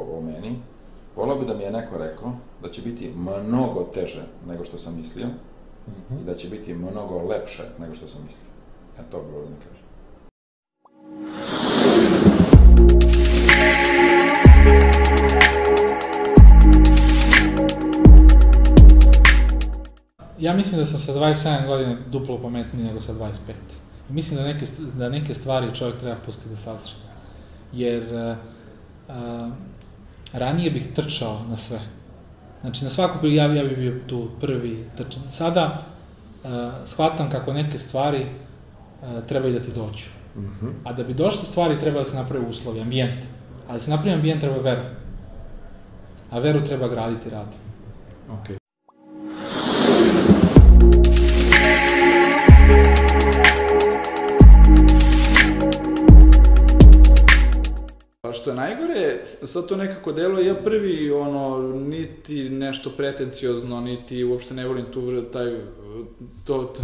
emisiju o, meni, volao bi da mi je neko rekao da će biti mnogo teže nego što sam mislio Mhm. i da će biti mnogo lepše nego što sam mislio. E to bi volio da mi kaže. Ja mislim da sam sa 27 godina duplo pametniji nego sa 25. I mislim da neke, da neke stvari čovjek treba pustiti da sazre. Jer uh, uh, ranije bih trčao na sve. Znači, na svaku priliku ja, bih bio tu prvi trčan. Sada uh, shvatam kako neke stvari uh, trebaju da ti dođu. A da bi došle stvari treba da se napravi uslovi, ambijent. A da se napravi ambijent treba vera. A veru treba graditi radom. Ok. Što je najgore, sad to nekako deluje, ja prvi, ono, niti nešto pretenciozno, niti uopšte ne volim tu, taj, to, to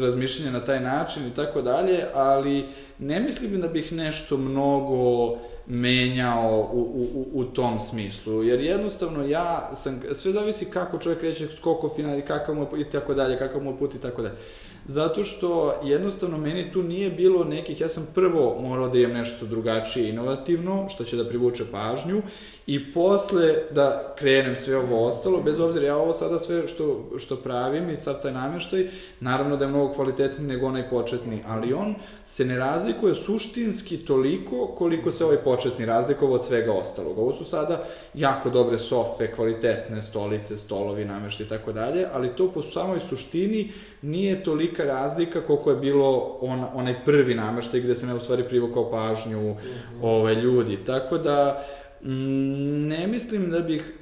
razmišljanje na taj način i tako dalje, ali ne mislim da bih nešto mnogo menjao u, u, u- tom smislu, jer jednostavno ja sam, sve zavisi kako čovjek reće, koliko final i kakav mu je i tako dalje, kakav mu je put i tako dalje. Zato što jednostavno meni tu nije bilo nekih, ja sam prvo morao da imam nešto drugačije inovativno, što će da privuče pažnju, i posle da krenem sve ovo ostalo, bez obzira ja ovo sada sve što, što pravim i sad taj namještaj, naravno da je mnogo kvalitetniji nego onaj početni, ali on se ne razlikuje suštinski toliko koliko se ovaj početni razlikovao od svega ostalog. Ovo su sada jako dobre sofe, kvalitetne stolice, stolovi, namještaj i tako dalje, ali to po samoj suštini nije tolika razlika koliko je bilo on, onaj prvi nameštaj gde sam ja u stvari privukao pažnju ove, ljudi. Tako da, mm, ne mislim da bih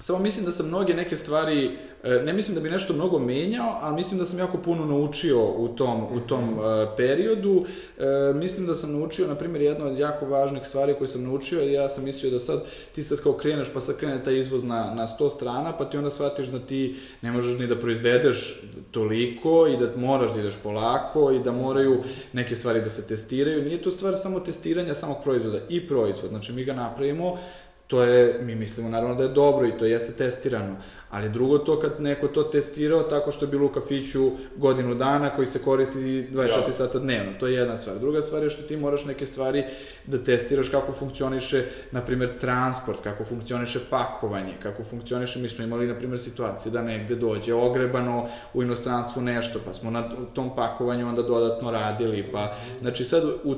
Samo mislim da sam mnoge neke stvari, e, ne mislim da bi nešto mnogo menjao, ali mislim da sam jako puno naučio u tom, u tom e, periodu. E, mislim da sam naučio, na primjer, jedna od jako važnih stvari koje sam naučio, ja sam mislio da sad, ti sad kao kreneš, pa sad krene taj izvoz na, na 100 strana, pa ti onda shvatiš da ti ne možeš ni da proizvedeš toliko i da moraš da ideš polako i da moraju neke stvari da se testiraju. Nije to stvar samo testiranja samog proizvoda, i proizvod. Znači, mi ga napravimo, to je, mi mislimo naravno da je dobro i to jeste testirano, ali drugo to kad neko to testirao tako što je bilo u kafiću godinu dana koji se koristi 24 Jasno. sata dnevno, to je jedna stvar. Druga stvar je što ti moraš neke stvari da testiraš kako funkcioniše, na primjer, transport, kako funkcioniše pakovanje, kako funkcioniše, mi smo imali, na primjer, situacije da negde dođe ogrebano u inostranstvu nešto, pa smo na tom pakovanju onda dodatno radili, pa, znači sad, u,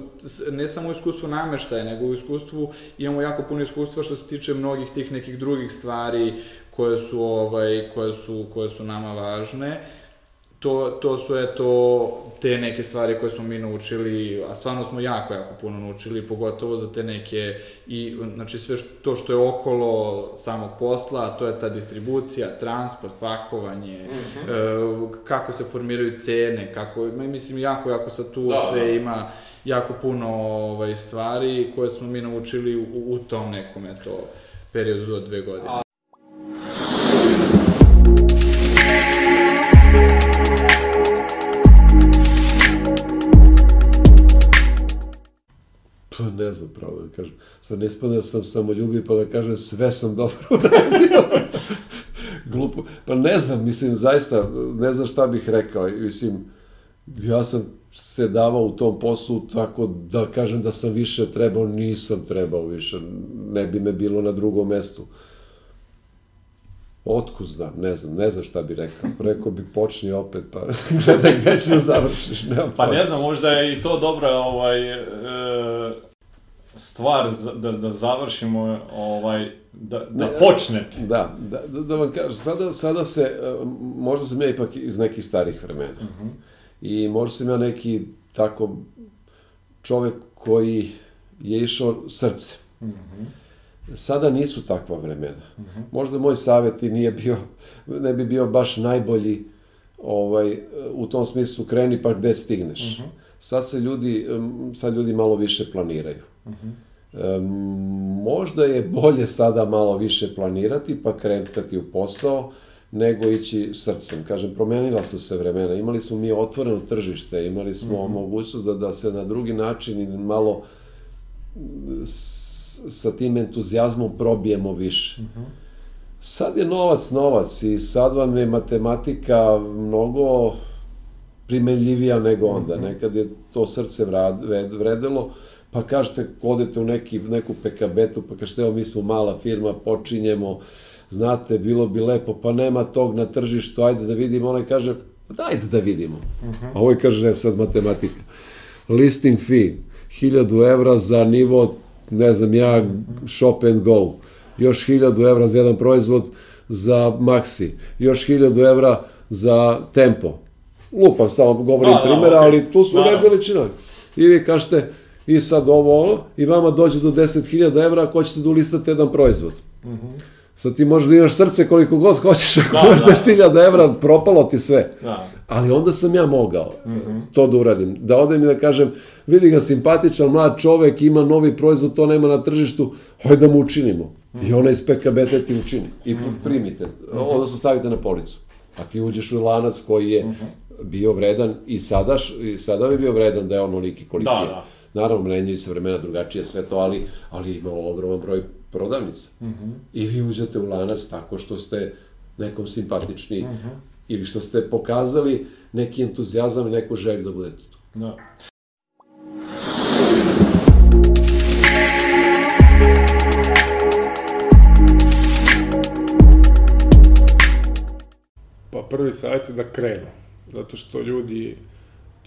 ne samo u iskustvu nameštaja, nego u iskustvu, imamo jako puno iskustva što se tiče mnogih tih nekih drugih stvari koje su, ovaj, koje su, koje su nama važne. To, to su, eto, te neke stvari koje smo mi naučili, a stvarno smo jako, jako puno naučili, pogotovo za te neke, i, znači sve što, to što je okolo samog posla, to je ta distribucija, transport, pakovanje, Mhm. e, kako se formiraju cene, kako, mislim, jako, jako sad tu Da, sve da. ima jako puno ovaj, stvari koje smo mi naučili u, u tom nekom, eto, periodu do dve godine. A- Znam pravo da kažem. Sad ne spada da sam samoljubiv pa da kažem sve sam dobro uradio. Glupo. Pa ne znam, mislim, zaista, ne znam šta bih rekao. Mislim, ja sam se davao u tom poslu tako da kažem da sam više trebao, nisam trebao više. Ne bi me bilo na drugom mestu. Otkud znam, ne znam, ne znam šta bi rekao. Rekao bi počni opet, pa gledaj gde ćeš da završiš. Pa ne znam, možda je i to dobra ovaj, e, stvar za- da, da završimo, ovaj, da, da Ne, počnete. Da, da, da, da vam kažem, sada, sada se, e, možda sam ja ipak iz nekih starih vremena. I možda sam ja neki tako čovek koji je išao srce. Sada nisu takva vremena. Možda moj savjet i nije bio, ne bi bio baš najbolji ovaj, u tom smislu kreni pa gde stigneš. Sad se ljudi, sad ljudi malo više planiraju. Em, možda je bolje sada malo više planirati pa krenuti u posao nego ići srcem. Kažem, promenila su se vremena. Imali smo mi otvoreno tržište, imali smo mogućnost da, da se na drugi način malo s- sa tim entuzijazmom probijemo više. Sad je novac novac i sad vam je matematika mnogo primenljivija nego onda. Nekad je to srce vredelo, pa kažete, odete u neki, neku pekabetu, pa kažete, evo mi smo mala firma, počinjemo, znate, bilo bi lepo, pa nema tog na tržištu, ajde da vidimo. Onaj kaže, dajte da vidimo. A ovaj kaže, ne, sad matematika. Listing fee, 1000 evra za nivo, ne znam ja, shop and go. Još 1000 evra za jedan proizvod za Maxi. Još 1000 evra za Tempo. Lupam, samo govorim Da, da, primjera, ali tu su Da, da. red veličina. I vi kažete, i sad ovo ono, i vama dođe do 10.000 evra ako hoćete da ulistate jedan proizvod. Sad ti možeš da imaš srce koliko god hoćeš, ako Da, imaš da. 10.000 evra, propalo ti sve. Da. Ali onda sam ja mogao to da uradim. Da odem i da kažem, vidi ga simpatičan mlad čovek, ima novi proizvod, to nema na tržištu, hajde da mu učinimo. I ona iz PKBT ti učini. I primite, odnosno stavite na policu. A ti uđeš u lanac koji je bio vredan i sada, š- i sada bi bio vredan da je onoliki koliki Da, je. da. Naravno, menjaju se vremena drugačije sve to, ali, ali ima ogroman broj prodavnica. I vi uđete u lanac tako što ste nekom simpatični ili što ste pokazali neki entuzijazam i neku želju da budete tu. Da. Pa prvi savjet je da krenu. Zato što ljudi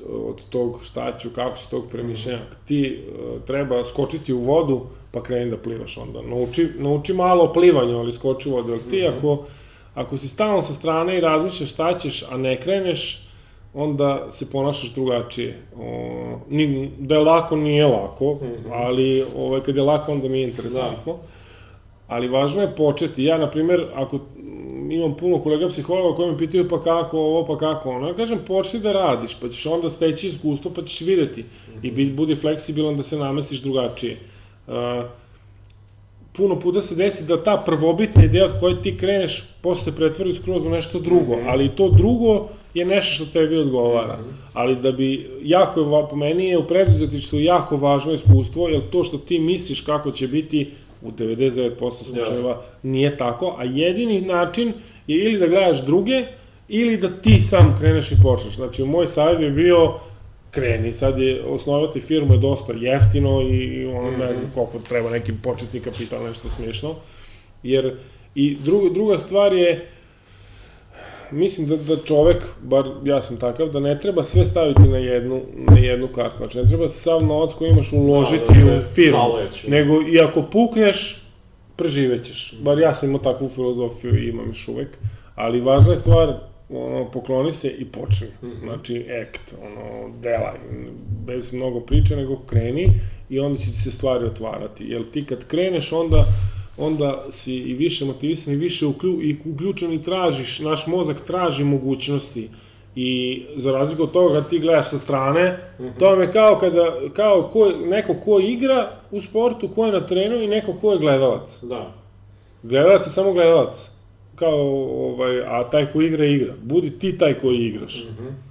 od tog šta ću, kako ću tog premišljenja, ti e, treba skočiti u vodu, pa kreni da plivaš onda. Nauči, nauči malo o plivanju, ali skoči u vodu. Jer ti ako, ako si stalno sa strane i razmišljaš šta ćeš, a ne kreneš, onda se ponašaš drugačije. O, ni, da je lako, nije lako, ali ovaj, kad je lako, onda mi je interesantno. Ali važno je početi. Ja, na primjer, ako mm, imam puno kolega psihologa koji me pitaju pa kako ovo, pa kako ono, ja kažem počni da radiš, pa ćeš onda steći iskustvo, pa ćeš videti. I bit, budi fleksibilan da se namestiš drugačije. Uh, puno puta se desi da ta prvobitna ideja od koje ti kreneš posle pretvori skroz u nešto drugo, ali to drugo je nešto što tebi odgovara. Ali da bi, jako je, po meni je u preduzetništvu jako važno iskustvo, jer to što ti misliš kako će biti u 99% slučajeva nije tako, a jedini način je ili da gledaš druge, ili da ti sam kreneš i počneš. Znači, moj savjet bi bio kreni, sad je osnovati firmu je dosta jeftino i, ono, ne znam koliko treba neki početni kapital, nešto smiješno. Jer, i druga, druga stvar je, mislim da, da čovek, bar ja sam takav, da ne treba sve staviti na jednu, na jednu kartu. Znači, ne treba sav novac koji imaš uložiti Da, da u zaleću. Nego, i ako pukneš, preživećeš. Bar ja sam imao takvu filozofiju i imam još uvek. Ali važna je stvar, ono, pokloni se i počni. Znači, act, ono, delaj. Bez mnogo priče, nego kreni i onda će ti se stvari otvarati. Jer ti kad kreneš, onda onda si i više motivisan i više uklju, i uključen i tražiš, naš mozak traži mogućnosti i za razliku od toga kad ti gledaš sa strane, to vam je kao kada, kao ko, neko ko igra u sportu, ko je na trenu i neko ko je gledalac. Da. Gledalac je samo gledalac. Kao, ovaj, a taj ko igra, igra. Budi ti taj koji igraš. da vam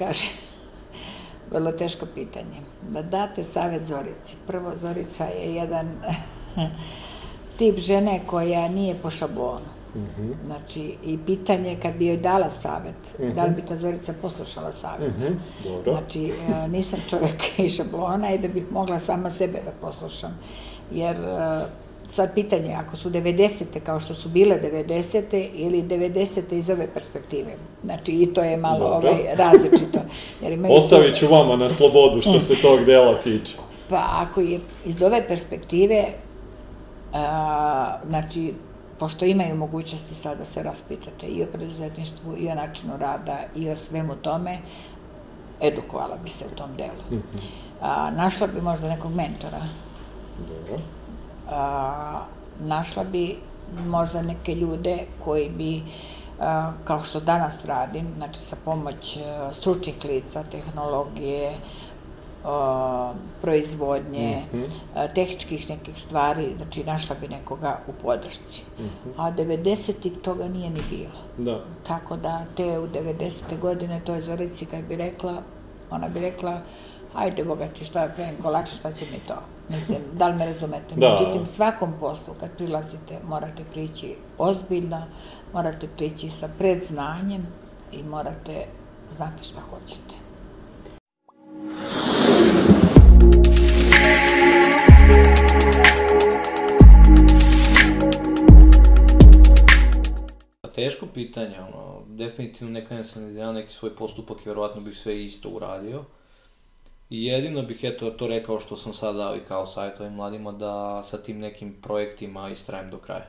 kažem, vrlo teško pitanje. Da date savjet Zorici. Prvo, Zorica je jedan tip žene koja nije po šablonu. Znači, i pitanje kad bi joj dala savet, da li bi ta Zorica poslušala savet. Dobro. Znači, e, nisam čovek iz šablona i da bih mogla sama sebe da poslušam. Jer e, sad pitanje, ako su 90. kao što su bile 90. ili 90. iz ove perspektive. Znači, i to je malo Dobro. ovaj, različito. Jer imaju Ostavit ću vama na slobodu što se tog dela tiče. Pa ako je iz ove perspektive, a, znači, pošto imaju mogućnosti sad da se raspitate i o preduzetništvu, i o načinu rada, i o svemu tome, edukovala bi se u tom delu. A, našla bi možda nekog mentora, Dobro. A, našla bi možda neke ljude koji bi, a, kao što danas radim, znači sa pomoć a, stručnih lica, tehnologije, o, proizvodnje, a, tehničkih nekih stvari, znači našla bi nekoga u podršci. A 90-ih toga nije ni bilo. Da. Tako da te u 90. godine toj Zorici kad bi rekla, ona bi rekla, ajde boga ti šta ja pravim kolače, šta će mi to? Mislim, da li me razumete? Da. Međutim, svakom poslu kad prilazite morate prići ozbiljno, morate prići sa predznanjem i morate znati šta hoćete. Teško pitanje, ono, definitivno neka ne sam izgledao neki svoj postupak i verovatno bih sve isto uradio. I jedino bih eto to rekao što sam sad dao i kao savjet ovim mladima da sa tim nekim projektima istrajem do kraja.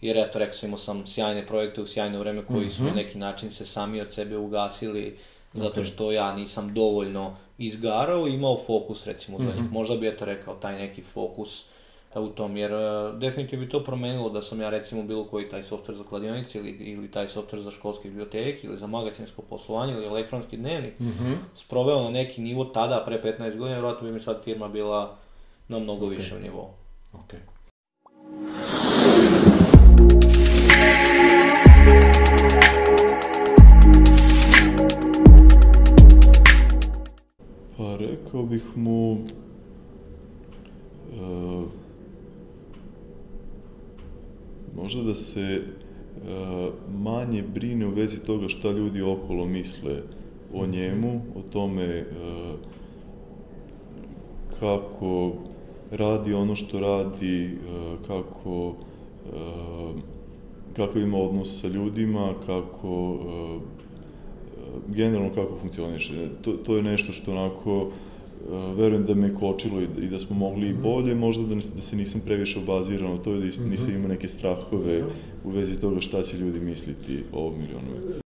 Jer eto, rekao sam, imao sam sjajne projekte u sjajno vreme koji su na neki način se sami od sebe ugasili zato što ja nisam dovoljno izgarao i imao fokus recimo za njih. Možda bi eto rekao taj neki fokus u tom, jer e, definitivno bi to promenilo da sam ja recimo bilo koji taj softver za kladionice ili, ili taj softver za školske biblioteke ili za magacinsko poslovanje ili elektronski dnevnik sproveo na neki nivo tada pre 15 godina, vjerojatno bi mi sad firma bila na mnogo višem nivou. Okay. Pa rekao bih mu... e, možda da se e, manje brine u vezi toga šta ljudi okolo misle o njemu, o tome e, kako radi ono što radi, e, kako kako ima odnos sa ljudima, kako generalno kako funkcioniše. To, to je nešto što onako uh, verujem da me kočilo i, i da smo mogli i bolje, možda da, da se nisam previše obazirao na to i da is- nisam imao neke strahove u vezi toga šta će ljudi misliti o ovom milionu.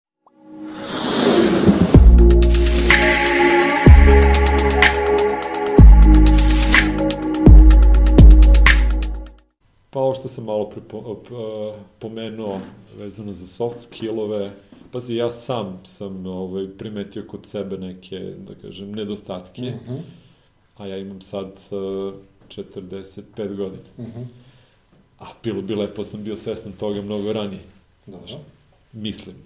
Pa ovo što sam malo pripo, p- pomenuo vezano za soft skillove, pazi, ja sam sam ovaj, primetio kod sebe neke, da kažem, nedostatke, a ja imam sad uh, 45 godina. A bilo bi lepo sam bio svestan toga mnogo ranije. Znaš, mislim.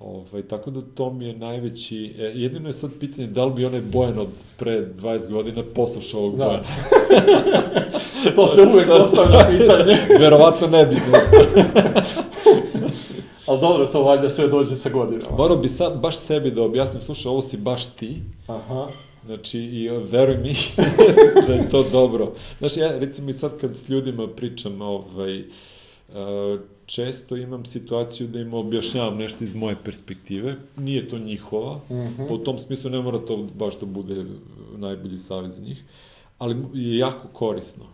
Ovaj, tako da to mi je najveći... E, jedino je sad pitanje da li bi onaj Bojan od pre 20 godina poslušao ovog Da. Bojana. To se uvek postavlja pitanje. Verovatno ne bi, znaš Ali dobro, to valjda sve dođe sa godinama. Morao bi sad baš sebi da objasnim, slušaj, ovo si baš ti, Aha. znači, i e, veruj mi da je to dobro. Znaš, ja recimo i sad kad s ljudima pričam, ovaj, e, često imam situaciju da im objašnjavam nešto iz moje perspektive, nije to njihova, pa u tom smislu ne mora to baš da bude najbolji savjet za njih, ali je jako korisno.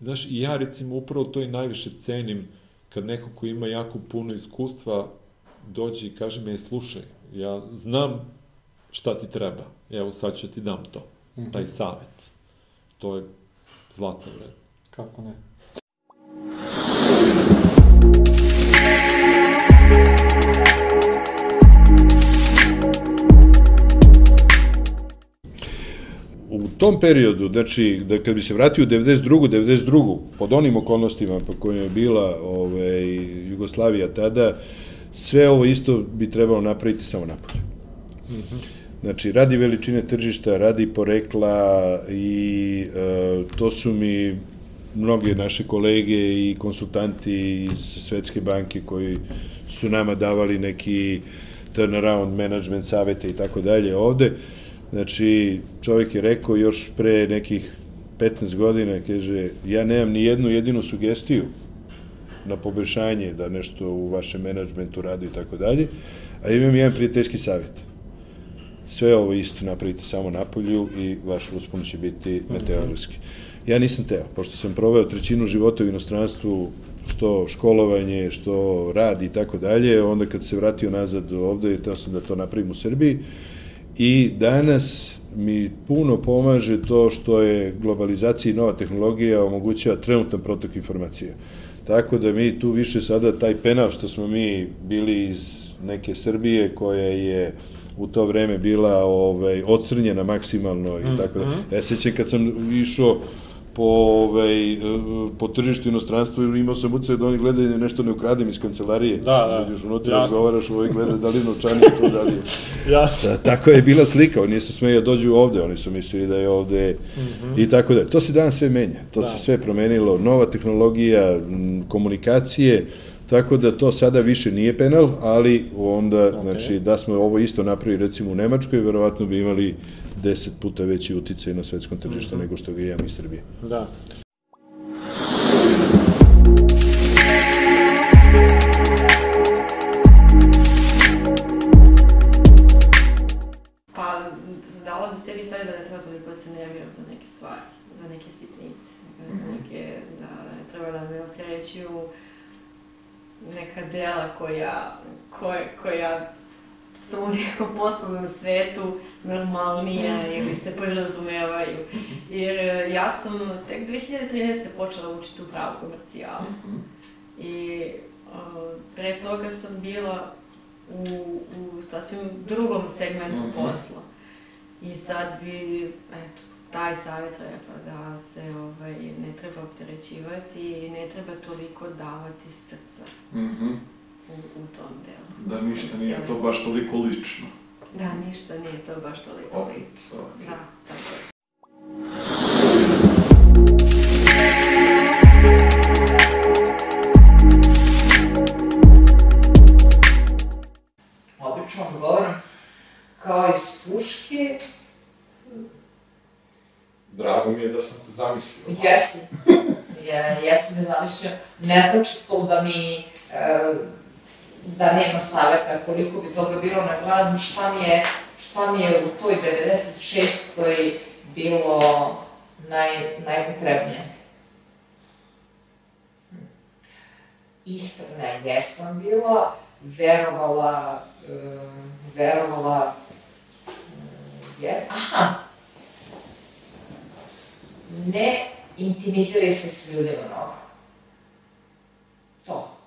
Znaš, i ja recimo upravo to i najviše cenim kad neko ko ima jako puno iskustva dođe i kaže mi, "E, slušaj, ja znam šta ti treba, evo sad ću ti dam to, taj savet. To je zlatno vredno. Kako ne? Tom periodu, znači, da kad bi se vratio u 92. 92. pod onim okolnostima po kojima je bila ovaj, Jugoslavija tada, sve ovo isto bi trebalo napraviti samo napolju. Znači, radi veličine tržišta, radi porekla i e, to su mi mnoge naše kolege i konsultanti iz Svetske banke koji su nama davali neki turnaround management savete i tako dalje ovde. Znači, čovjek je rekao još pre nekih 15 godina, kaže, ja nemam ni jednu jedinu sugestiju na poboljšanje da nešto u vašem menadžmentu radi i tako dalje, a imam jedan prijateljski savjet. Sve ovo isto napravite samo na polju i vaš uspon će biti meteorološki. Ja nisam teo, pošto sam proveo trećinu života u inostranstvu, što školovanje, što rad i tako dalje, onda kad se vratio nazad ovde, teo sam da to napravim u Srbiji, I danas mi puno pomaže to što je globalizacija i nova tehnologija omogućava trenutan protok informacija. Tako da mi tu više sada taj penal što smo mi bili iz neke Srbije koja je u to vreme bila ovaj, ocrnjena maksimalno i tako da. Ja se sjećam kad sam išao po, ovaj, e, po tržištu inostranstva imao sam ucaj da oni gledaju da nešto ne ukradem iz kancelarije. Da, da. Dođeš unutra, Jasno. razgovaraš, ovaj gleda da li je novčanik to, da li je... Jasno. Da, tako je bila slika, oni nisu smeli da dođu ovde, oni su mislili da je ovde i tako da. To se danas sve menja, to se sve promenilo, nova tehnologija, komunikacije, tako da to sada više nije penal, ali onda, znači, da smo ovo isto napravili recimo u Nemačkoj, verovatno bi imali 10 puta veći uticaj na svetskom tržištu nego što ga imamo iz Srbije. Da. Pa, dala bi sebi savjet da ne treba toliko da se nerviram za neke stvari, za neke sitnice, za neke, da ne treba da me opterećuju neka dela koja, koje, koja su u nekom poslovnom svetu normalnija ili se podrazumevaju. Jer e, ja sam tek 2013. počela učiti u pravu komercijalu. I uh, pre toga sam bila u, u sasvim drugom segmentu posla. I sad bi, eto, taj savjet rekla da se ovaj, ne treba opterećivati i ne treba toliko davati srca Mhm. U, u tom delu. Da ništa nije to baš toliko lično. Da, ništa nije to baš toliko Ok, lično. ok. Da, tako je. Obično odgovoram kao iz puške, Drago mi je da sam te zamislio. jesam, je, jesam je zamislio, ne znači to da mi, e, da nema saveta koliko bi toga bilo, ne gledam šta mi je, šta mi je u toj 96. bilo naj, najpotrebnije. Iskrena jesam bila, verovala, um, verovala, um, je, aha, ne intimiziraj se s ljudima mnogo. To.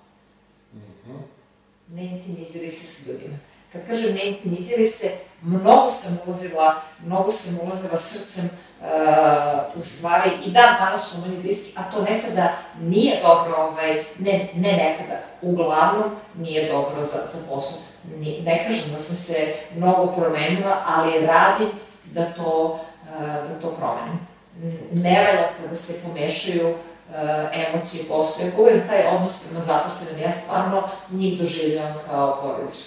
Ne intimiziraj se s ljudima. Kad kažem ne intimiziraj se, mnogo sam ulazila, mnogo sam ulazila srcem uh, u stvari i dan danas su meni bliski, a to nekada nije dobro, ovaj, ne, ne nekada, uglavnom nije dobro za, za posao. Ni, ne kažem da sam se mnogo promenila, ali radim da to, uh, da to promenim. Ne valja kada se pomešaju uh, emocije i posao. Ja govorim taj odnos prema zaposlenim, ja stvarno njih doživljavam kao porodicu.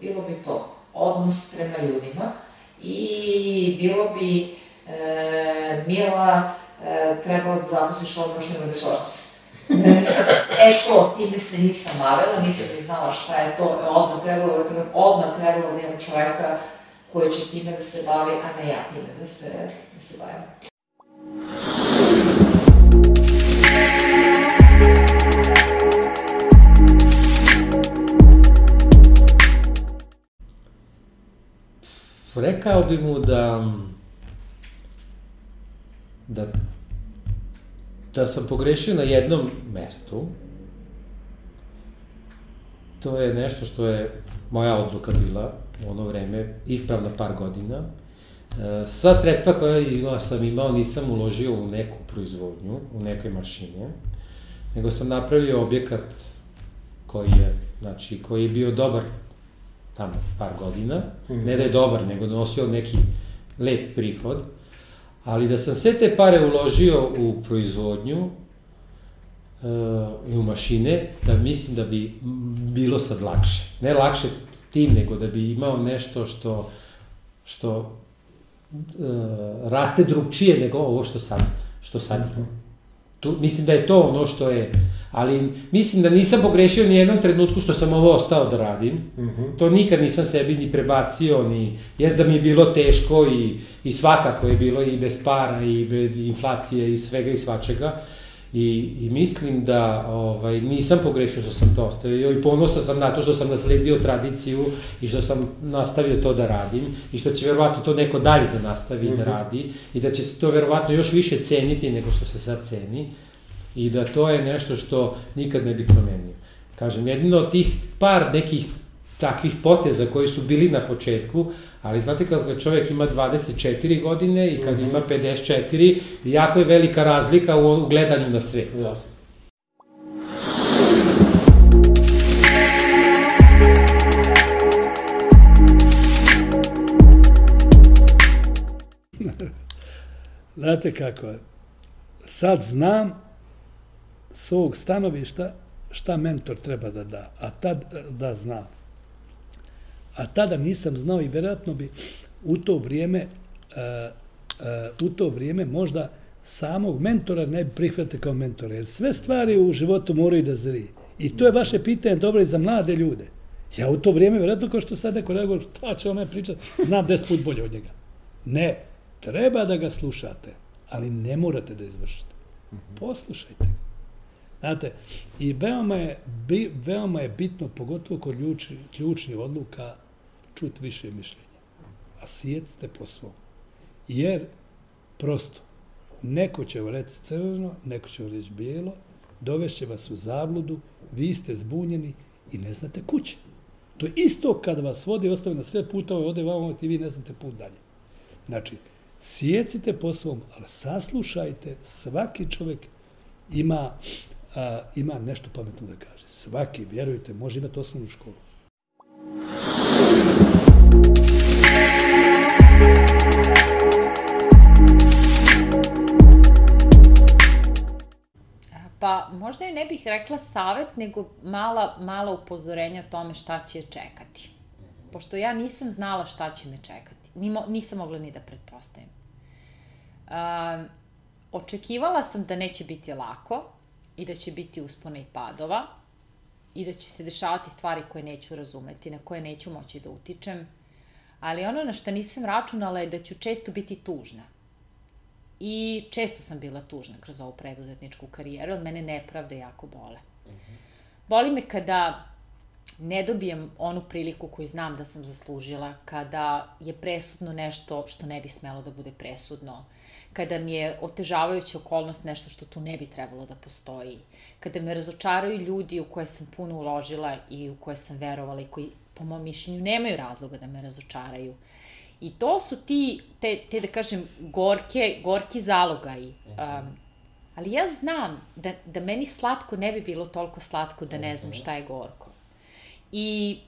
Bilo bi to odnos prema ljudima i bilo bi e, Mila e, trebalo da zaposliš resources. Nisam, e to, time se nisam bavila, nisam ni znala šta je to, odmah trebalo da, odmah trebalo da imam čoveka koji će time da se bavi, a ne ja time da se, da se bavim. Rekao bi mu da da da sam pogrešio na jednom mestu. To je nešto što je moja odluka bila u ono vreme, ispravna par godina. E, Sva sredstva koja sam imao nisam uložio u neku proizvodnju, u neke mašine, nego sam napravio objekat koji je, znači, koji je bio dobar tamo par godina, ne da je dobar, nego nosio neki lep prihod, ali da sam sve te pare uložio u proizvodnju uh, i u mašine, da mislim da bi bilo sad lakše. Ne lakše tim, nego da bi imao nešto što, što uh, raste drugčije nego ovo što sad, što sad imam. Tu, mislim da je to ono što je, ali mislim da nisam pogrešio ni jednom trenutku što sam ovo ostao da radim. To nikad nisam sebi ni prebacio, ni, jer da mi je bilo teško i, i svakako je bilo i bez para i bez inflacije i svega i svačega. I, I mislim da ovaj, nisam pogrešio što sam to ostavio i ponosan sam na to što sam nasledio tradiciju i što sam nastavio to da radim i što će verovatno to neko dalje da nastavi da radi i da će se to verovatno još više ceniti nego što se sad ceni i da to je nešto što nikad ne bih promenio. Kažem, jedino od tih par nekih takvih poteza koji su bili na početku, ali znate kako čovjek ima 24 godine i kad ima 54, jako je velika razlika u, u gledanju na sve. Jasno. Znate kako je? Sad znam s ovog stanovišta šta mentor treba da da, a tad da znam. A tada nisam znao i verovatno bi u to vrijeme uh, u to vrijeme možda samog mentora ne bi prihvatio kao mentora, jer sve stvari u životu moraju da zri. I to je vaše pitanje dobro i za mlade ljude. Ja u to vrijeme, vjerojatno kao što sad neko reaguje, šta će on pričati, znam deset put bolje od njega. Ne, treba da ga slušate, ali ne morate da izvršite. Poslušajte ga. Znate, i veoma je, veoma je bitno, pogotovo kod ključ, ključnih odluka, čut više mišljenja. A sjecite po svom. Jer, prosto, neko će vam reći crveno, neko će vam reći bijelo, dovešće vas u zabludu, vi ste zbunjeni i ne znate kuće. To je isto kad vas vodi, ostave na sve putove, ode vam i vi ne znate put dalje. Znači, sjecite po svom, ali saslušajte, svaki čovjek ima, a, ima nešto pametno da kaže. Svaki, vjerujte, može imati osnovnu školu. Pa možda i ne bih rekla savet, nego mala, mala upozorenja o tome šta će je čekati. Pošto ja nisam znala šta će me čekati. Nimo, nisam mogla ni da pretpostavim. Uh, očekivala sam da neće biti lako i da će biti uspona i padova i da će se dešavati stvari koje neću razumeti, na koje neću moći da utičem, ali ono na što nisam računala je da ću često biti tužna. I često sam bila tužna kroz ovu preduzetničku karijeru, od mene nepravde jako bole. Boli me kada ne dobijem onu priliku koju znam da sam zaslužila, kada je presudno nešto što ne bi smelo da bude presudno, kada mi je otežavajuća okolnost nešto što tu ne bi trebalo da postoji, kada me razočaraju ljudi u koje sam puno uložila i u koje sam verovala i koji, po mom mišljenju, nemaju razloga da me razočaraju. I to su ti, te, te da kažem, gorke, gorki zalogaji. Um, ali ja znam da, da meni slatko ne bi bilo toliko slatko da ne znam šta je gorko. I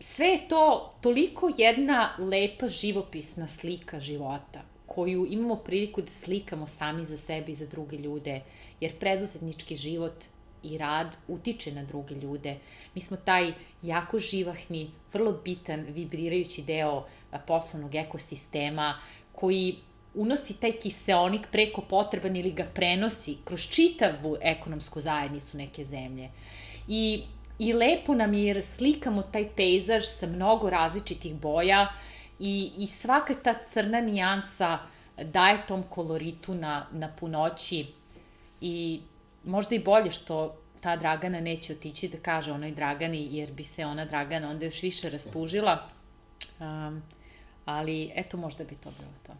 sve je to toliko jedna lepa živopisna slika života koju imamo priliku da slikamo sami za sebe i za druge ljude, jer preduzetnički život i rad utiče na druge ljude. Mi smo taj jako živahni, vrlo bitan, vibrirajući deo poslovnog ekosistema koji unosi taj kiseonik preko potreban ili ga prenosi kroz čitavu ekonomsku zajednicu neke zemlje. I, i lepo nam je jer slikamo taj pejzaž sa mnogo različitih boja i, i svaka ta crna nijansa daje tom koloritu na, na punoći i možda i bolje što ta Dragana neće otići da kaže onoj Dragani, jer bi se ona Dragana onda još više rastužila. Um, ali eto, možda bi to bilo to.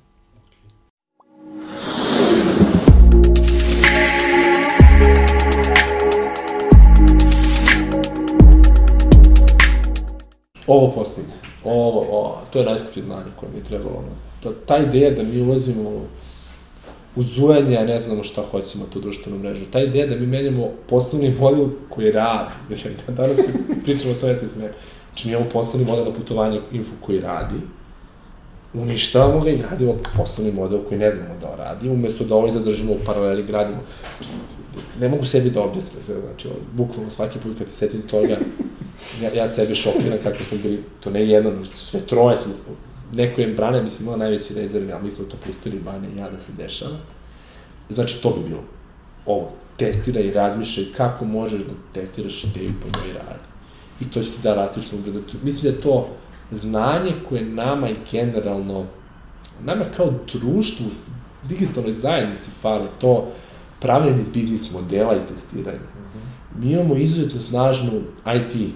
Ovo posljednje. Ovo, ovo, to je najskuplje znanje koje mi je trebalo. Ta, ta ideja da mi ulazimo u zujanje, a ne znamo šta hoćemo tu društvenu mrežu. Ta ideja da mi menjamo poslovni model koji radi. Znači, danas kad pričamo o ja se sve. Znači, mi imamo poslovni model na putovanje info koji radi, uništavamo ga i gradimo poslovni model koji ne znamo da radi, umesto da ovaj zadržimo u paraleli, gradimo. Ne mogu sebi da objasnim, znači, bukvalno svaki put kad se setim toga, ja, ja sebi šokiram kako smo bili, to ne jedno, sve troje smo, neko je Brane, mislim, imala najveći rezervi, ali mi smo to pustili, Bane i ja, da se dešava. Znači, to bi bilo. Ovo, testira i razmišljaj kako možeš da testiraš ideju po njoj radi. I to će ti da rastično ubrzati. Mislim da je to znanje koje nama i generalno, nama kao društvu, digitalnoj zajednici fale to pravljanje biznis modela i testiranje. Mi imamo izuzetno snažnu IT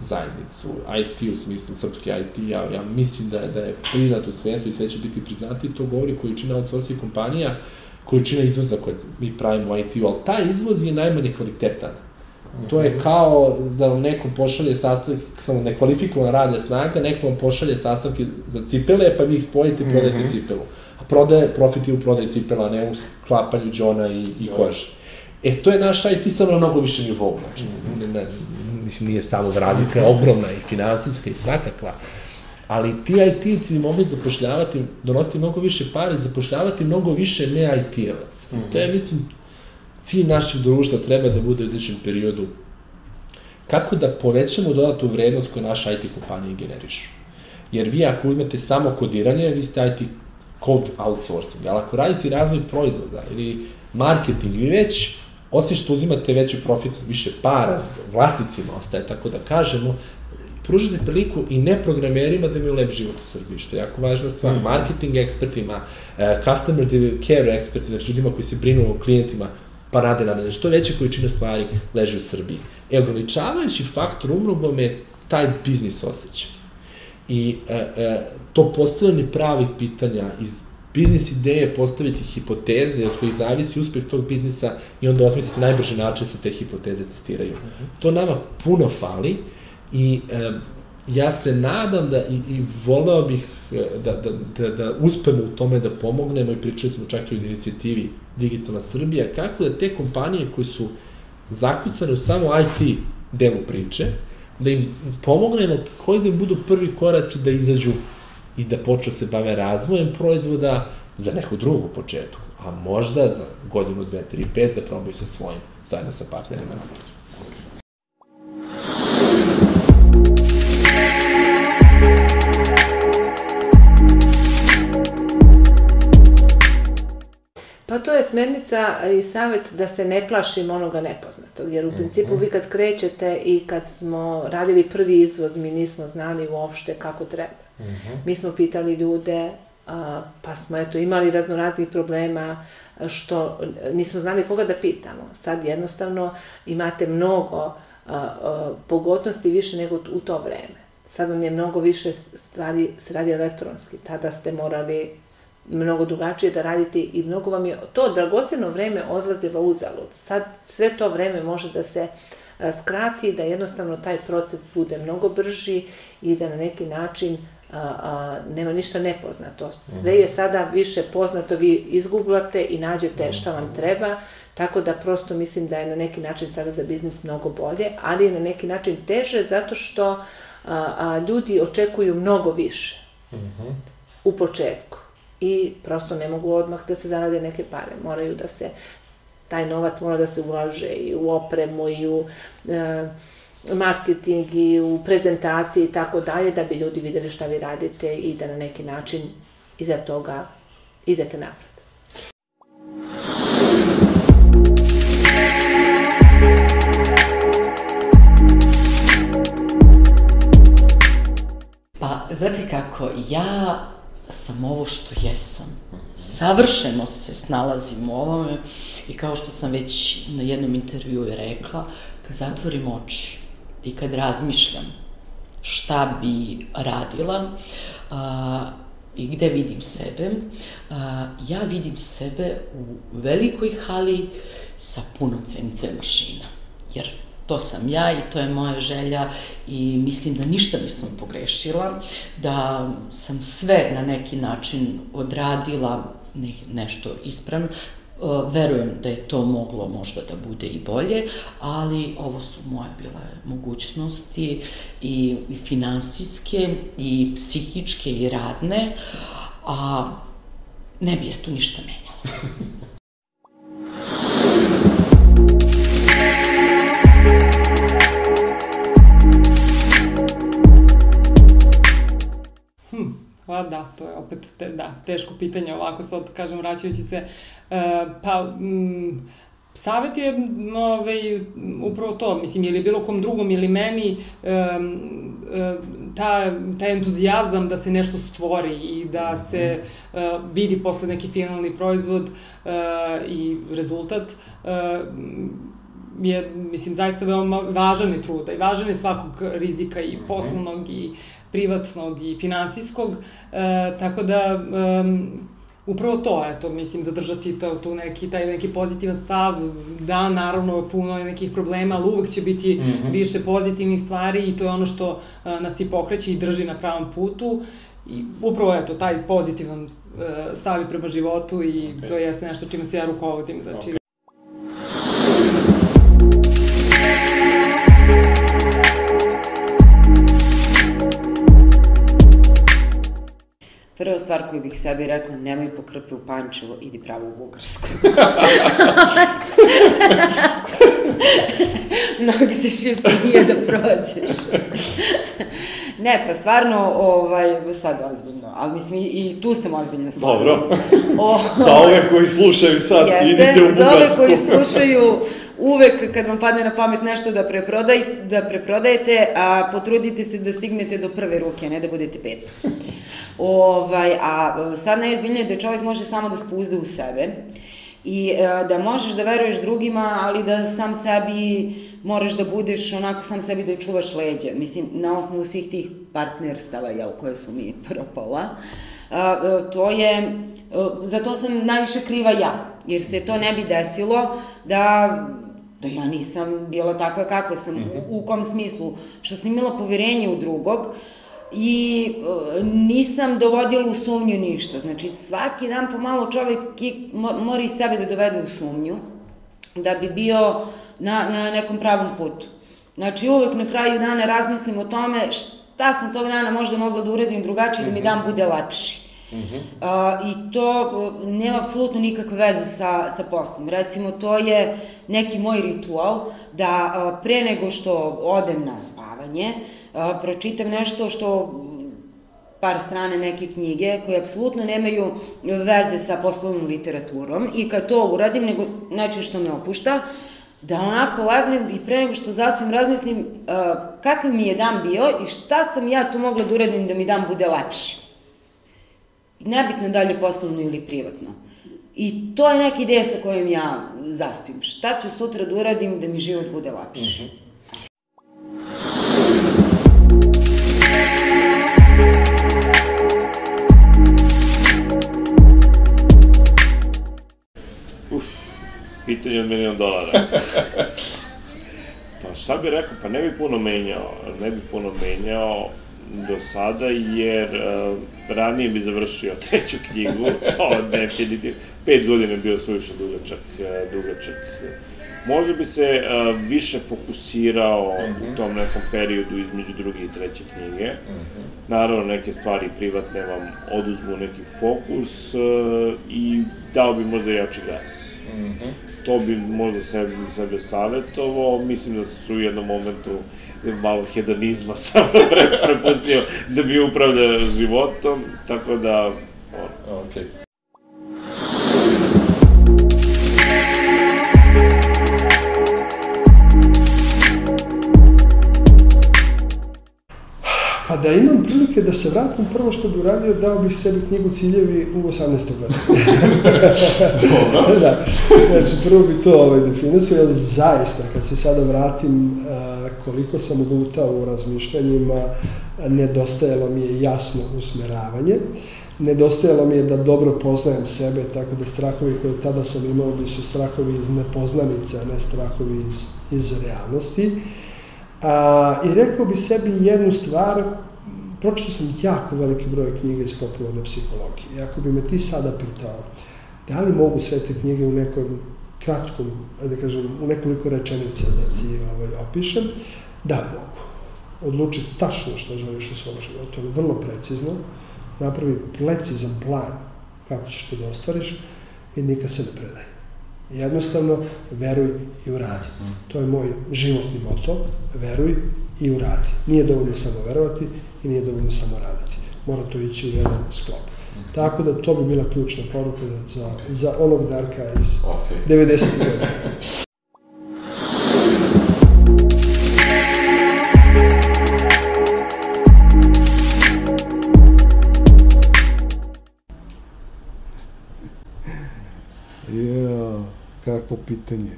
zajednicu, IT u smislu srpski IT, ja, ja mislim da, da je priznat u svetu i sve će biti priznati, to govori količina outsourcing kompanija, količina izvoza koje mi pravimo u IT-u, ali taj izvoz je najmanje kvalitetan. To je kao da vam neko pošalje sastavke, samo nekvalifikovana radna snaga, neko vam pošalje sastavke za cipele, pa vi ih spojite i prodajete Mhm. cipelu. A prodaje, profit je u prodaji cipela, ne u sklapanju džona i, i kože. E, to je naš IT samo na mnogo više nivou, znači, ne, ne, mislim, nije samo razlika, je ogromna i finansijska i svakakva, ali ti IT-evci bi mogli zapošljavati, donositi mnogo više pare zapošljavati mnogo više ne IT-evaca. To je, mislim, cilj našeg društva treba da bude u idućem periodu kako da povećamo dodatnu vrednost koju naše IT kompanije generišu. Jer vi ako imate samo kodiranje, vi ste IT code outsourcing, ali ako radite razvoj proizvoda ili marketing, vi već, osim što uzimate veći profit, više para, vlasnicima ostaje, tako da kažemo, pružite priliku i neprogramerima da imaju lep život u Srbiji, što je jako važna stvar, Mhm. marketing ekspertima, eh, customer care ekspertima, znači ljudima koji se brinu o klijentima, pa rade na ne, što veća količina stvari leži u Srbiji. E, ograničavajući faktor umnogome je taj biznis osjećaj. I e, e, to postavljanje pravih pitanja iz biznis ideje postaviti hipoteze od kojih zavisi uspeh tog biznisa i onda osmisliti najbrži način da se te hipoteze testiraju. To nama puno fali i e, ja se nadam da i, i voleo bih e, da, da, da, da uspemo u tome da pomognemo i pričali smo čak i o inicijativi Digitalna Srbija, kako da te kompanije koje su zakucane u samo IT delu priče, da im pomognemo koji da im budu prvi koraci da izađu i da počnu se bave razvojem proizvoda za neku drugu početku, a možda za godinu, dve, tri, pet da probaju sa svojim, zajedno sa partnerima na putu. Pa to je smernica i savjet da se ne plašimo onoga nepoznatog, jer u principu vi kad krećete i kad smo radili prvi izvoz, mi nismo znali uopšte kako treba. Mi smo pitali ljude, a, pa smo eto imali raznoraznih problema što nismo znali koga da pitamo. Sad jednostavno imate mnogo pogodnosti više nego u to vreme. Sad vam je mnogo više stvari se radi elektronski. Tada ste morali mnogo drugačije da radite i mnogo vam je to dragoceno vreme odlazilo uzalud. Sad sve to vreme može da se skrati, da jednostavno taj proces bude mnogo brži i da na neki način a, a, nema ništa nepoznato. Sve je sada više poznato, vi izgooglate i nađete šta vam treba, tako da prosto mislim da je na neki način sada za biznis mnogo bolje, ali je na neki način teže zato što a, a, ljudi očekuju mnogo više. U početku. I prosto ne mogu odmah da se zarade neke pare. Moraju da se, taj novac mora da se ulaže i u opremu i u e, marketing i u prezentacije i tako dalje, da bi ljudi videli šta vi radite i da na neki način iza toga idete napred. Pa, znate kako, ja sam ovo što jesam. Savršeno se snalazim u ovome i kao što sam već na jednom intervjuu i rekla, kad zatvorim oči i kad razmišljam šta bi radila a, i gde vidim sebe, a, ja vidim sebe u velikoj hali sa puno CNC mašina. Jer to sam ja i to je moja želja i mislim da ništa nisam pogrešila, da sam sve na neki način odradila ne, nešto ispravno. E, Verujem da je to moglo možda da bude i bolje, ali ovo su moje bile mogućnosti i, i finansijske i psihičke i radne, a ne bi je tu ništa menjala. pa da, to je opet te, da, teško pitanje ovako sad, kažem, vraćajući se. E, pa, mm, Savet je m, ovaj, upravo to, mislim, ili bilo kom drugom ili meni, e, ta, taj entuzijazam da se nešto stvori i da se e, vidi posle neki finalni proizvod e, i rezultat, e, je, mislim, zaista veoma važan je truda i važan je svakog rizika i poslovnog i privatnog i finansijskog, e, tako da e, upravo to, eto, mislim, zadržati to, tu neki, taj neki pozitivan stav, da, naravno, puno je nekih problema, ali uvek će biti mm -hmm. više pozitivnih stvari i to je ono što a, nas i pokreće i drži na pravom putu. I upravo, eto, taj pozitivan uh, stav prema životu i okay. to jeste nešto čime se ja rukovodim, znači... Okay. Prva stvar koju bih sebi rekla, nemoj po krpe u Pančevo, idi pravo u Bugarsku. Mnogi ćeš jeftinije da prođeš. ne, pa stvarno, ovaj, sad ozbiljno, ali mislim i tu sam ozbiljna stvarno. Dobro. O, za ove koji slušaju sad, jeste, idite u Bugarsku. Za ove koji slušaju, uvek kad vam padne na pamet nešto da, preprodaj, da preprodajete, a potrudite se da stignete do prve ruke, ne da budete pet. Ovaj, a sad najozbiljnije je da čovjek može samo da spuzde u sebe i e, da možeš da veruješ drugima, ali da sam sebi moraš da budeš onako sam sebi da čuvaš leđe. Mislim, na osnovu svih tih partnerstava, jel, koje su mi propala, a, e, to je, e, za to sam najviše kriva ja, jer se to ne bi desilo da da ja nisam bila takva kakva sam, mm -hmm. u, u kom smislu, što sam imala poverenje u drugog, i e, nisam dovodila u sumnju ništa. Znači, svaki dan pomalo čovek mora i sebe da dovede u sumnju, da bi bio na, na nekom pravom putu. Znači, uvek na kraju dana razmislim o tome šta sam tog dana možda mogla da uradim drugačije, mm -hmm. da mi dan bude lepši. -hmm. A, I to nema apsolutno nikakve veze sa, sa poslom. Recimo, to je neki moj ritual da a, pre nego što odem na spavanje, a, pročitam nešto što par strane neke knjige koje apsolutno nemaju veze sa poslovnom literaturom i kad to uradim, nego način što me opušta, da onako lagnem i pre nego što zaspim razmislim uh, kakav mi je dan bio i šta sam ja tu mogla da uradim da mi dan bude lepši. Nebitno da li je poslovno ili privatno. I to je neka ideja sa kojom ja zaspim. Šta ću sutra da uradim da mi život bude lepši. Mm -hmm. pitanje od milion dolara. pa šta bi rekao, pa ne bi puno menjao, ne bi puno menjao do sada, jer uh, ranije bi završio treću knjigu, to definitivno, pet godina je bio suviše dugačak, uh, dugačak. Možda bi se uh, više fokusirao mm -hmm. u mhm. tom nekom periodu između druge i treće knjige. Mm -hmm. Naravno, neke stvari privatne vam oduzmu neki fokus uh, i dao bi možda jači gas. Mm -hmm to bi možda sebi, sebe savjetovao, mislim da su u jednom momentu malo hedonizma samo pre, prepustio da bi upravlja životom, tako da... On. Okay. Da se vratim, prvo što bi uradio, dao bih sebi knjigu Ciljevi u 18. godinu. Dobro. da. Znači, prvo bi to ovaj, definisao, jer zaista, kad se sada vratim, koliko sam odutao u razmišljanjima, nedostajalo mi je jasno usmeravanje. Nedostajalo mi je da dobro poznajem sebe, tako da strahovi koje tada sam imao bi su strahovi iz nepoznanice, a ne strahovi iz, iz realnosti. A, I rekao bi sebi jednu stvar, pročitao sam jako veliki broj knjiga iz popularne psihologije. I ako bi me ti sada pitao, da li mogu sve te knjige u nekom kratkom, da kažem, u nekoliko rečenica da ti ovaj, opišem, da mogu. Odluči tačno što želiš u svom životu, vrlo precizno, napravi precizan plan kako ćeš to da ostvariš i nikad se ne predaj. Jednostavno, veruj i uradi. To je moj životni moto, veruj i uradi. Nije dovoljno samo verovati i nije dovoljno samo raditi. Mora to ići u jedan sklop. Tako da to bi bila ključna poruka za, za onog Darka iz okay. 90. godina. Ja, kakvo pitanje.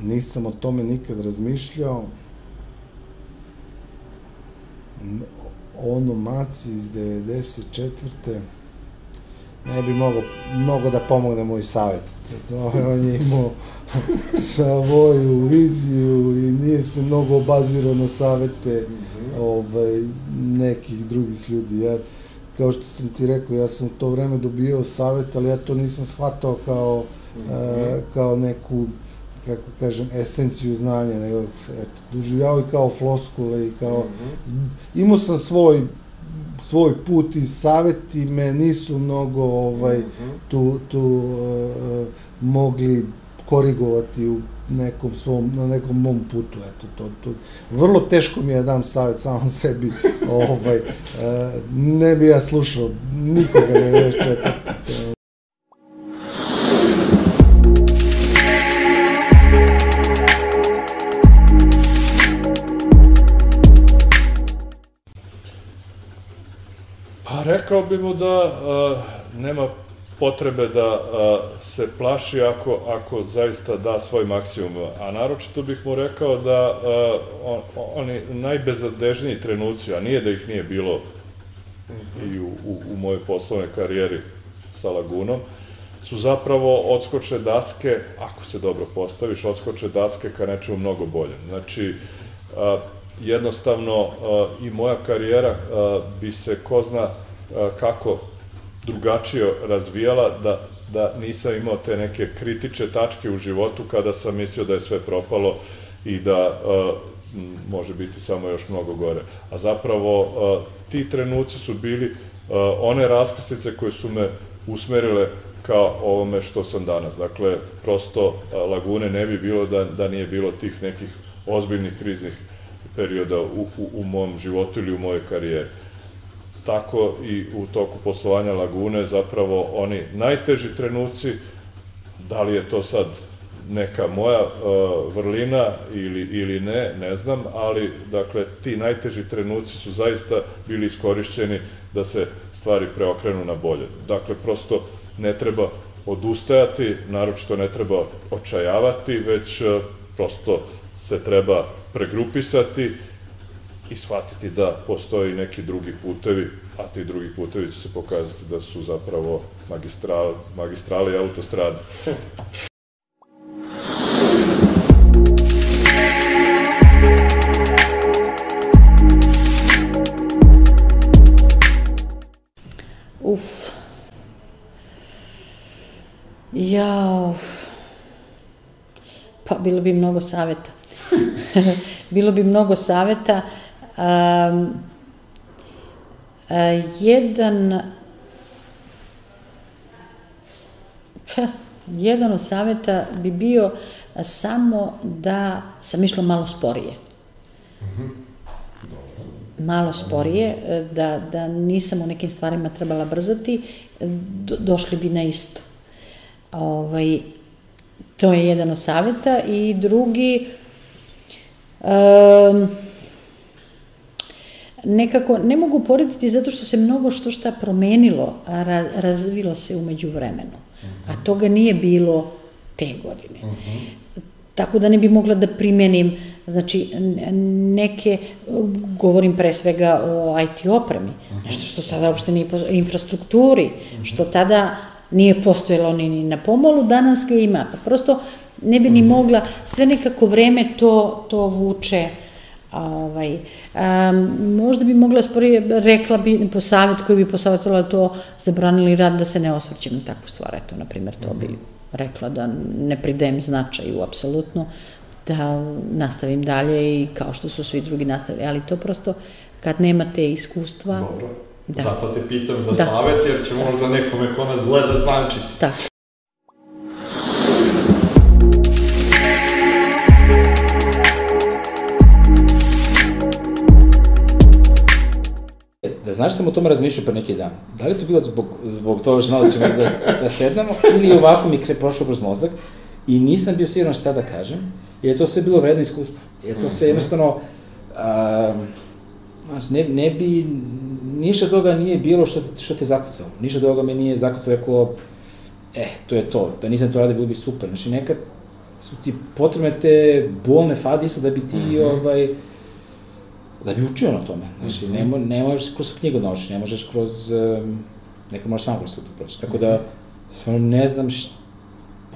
Nisam o tome nikad razmišljao. Ono maci iz 94. ne bi mogo mnogo da pomogne moj savjet. On je imao svoju viziju i nije se mnogo obazirao na savete ovaj, nekih drugih ljudi. Ja, kao što sam ti rekao, ja sam u to vreme dobio savet, ali ja to nisam shvatao kao, e, kao neku kako kažem, esenciju znanja, nego, eto, doživljavao i kao floskule i kao, imao sam svoj svoj put i saveti me nisu mnogo ovaj tu tu uh, mogli korigovati u nekom svom na nekom mom putu eto to to. Vrlo teško mi je da dam savet samom sebi ovaj uh, ne bi ja slušao nikoga 94 rekao bi mu da nema potrebe da se plaši ako, ako zaista da svoj maksimum. A naročito bih mu rekao da on, oni najbezadežniji trenuci, a nije da ih nije bilo i u, u, u mojoj poslovnoj karijeri sa Lagunom, su zapravo odskoče daske, ako se dobro postaviš, odskoče daske ka nečemu mnogo boljem. Znači, jednostavno i moja karijera bi se ko zna kako drugačije razvijala da, da nisam imao te neke kritične tačke u životu kada sam mislio da je sve propalo i da može biti samo još mnogo gore. A zapravo ti trenuci su bili one raskrsnice koje su me usmerile kao ovome što sam danas. Dakle, prosto Lagune ne bi bilo da, da nije bilo tih nekih ozbiljnih kriznih perioda u, u, u mom životu ili u mojoj karijeri. Tako i u toku poslovanja Lagune zapravo oni najteži trenuci, da li je to sad neka moja uh, vrlina ili, ili ne, ne znam, ali dakle ti najteži trenuci su zaista bili iskorišćeni da se stvari preokrenu na bolje. Dakle, prosto ne treba odustajati, naročito ne treba očajavati, već uh, prosto se treba pregrupisati i shvatiti da postoji neki drugi putevi, a ti drugi putevi će se pokazati da su zapravo magistral, magistrale i autostrade. Uf. Ja, uf. Pa bilo bi mnogo saveta. bilo bi mnogo saveta. Um, a, jedan pa, jedan od saveta bi bio samo da sam išla malo sporije. Malo sporije, da, da nisam u nekim stvarima trebala brzati, do, došli bi na isto. Ovaj, to je jedan od saveta i drugi, um, nekako ne mogu porediti zato što se mnogo što šta promenilo, a ra, razvilo se umeđu vremenu. A toga nije bilo te godine. Tako da ne bi mogla da primenim, znači, neke, govorim pre svega o IT opremi, nešto što tada uopšte nije, infrastrukturi, što tada nije postojalo ni, ni na pomolu, danas ga ima. Pa prosto ne bi ni mogla, sve nekako vreme to, to vuče, ovaj, um, možda bi mogla sporije, rekla bi po savjet koji bi posavjetovala to zabranili rad da se ne osvrćem na takvu stvar, eto, na primjer, to bi rekla da ne pridajem značaju, apsolutno, da nastavim dalje i kao što su svi drugi nastavili, ali to prosto kad nemate iskustva, Dobro. Da. Zato te pitam za Da. savet, jer će možda nekome ko nas gleda značiti. Tako. Znaš, sam o tome razmišljao pre neki dan. Da li je to bilo zbog, zbog toga što da ćemo da, da sednemo, ili ovako mi kre, prošlo kroz mozak i nisam bio siguran šta da kažem, jer je to sve bilo vredno iskustvo. Jer to sve Mhm. jednostavno, a, znaš, ne, ne bi, ništa toga nije bilo što, te- što te zakucalo. Ništa toga me nije zakucalo, rekao, eh, to je to, da nisam to radio, bilo bi super. Znači, nekad su ti potrebne te bolne faze isto da bi ti, Mhm. ovaj, da bi učio na tome. Znači, Mhm. ne, mo, ne možeš kroz knjigu naučiti, ne možeš kroz Neka može samo kroz tu proći. Tako da, ne znam šta,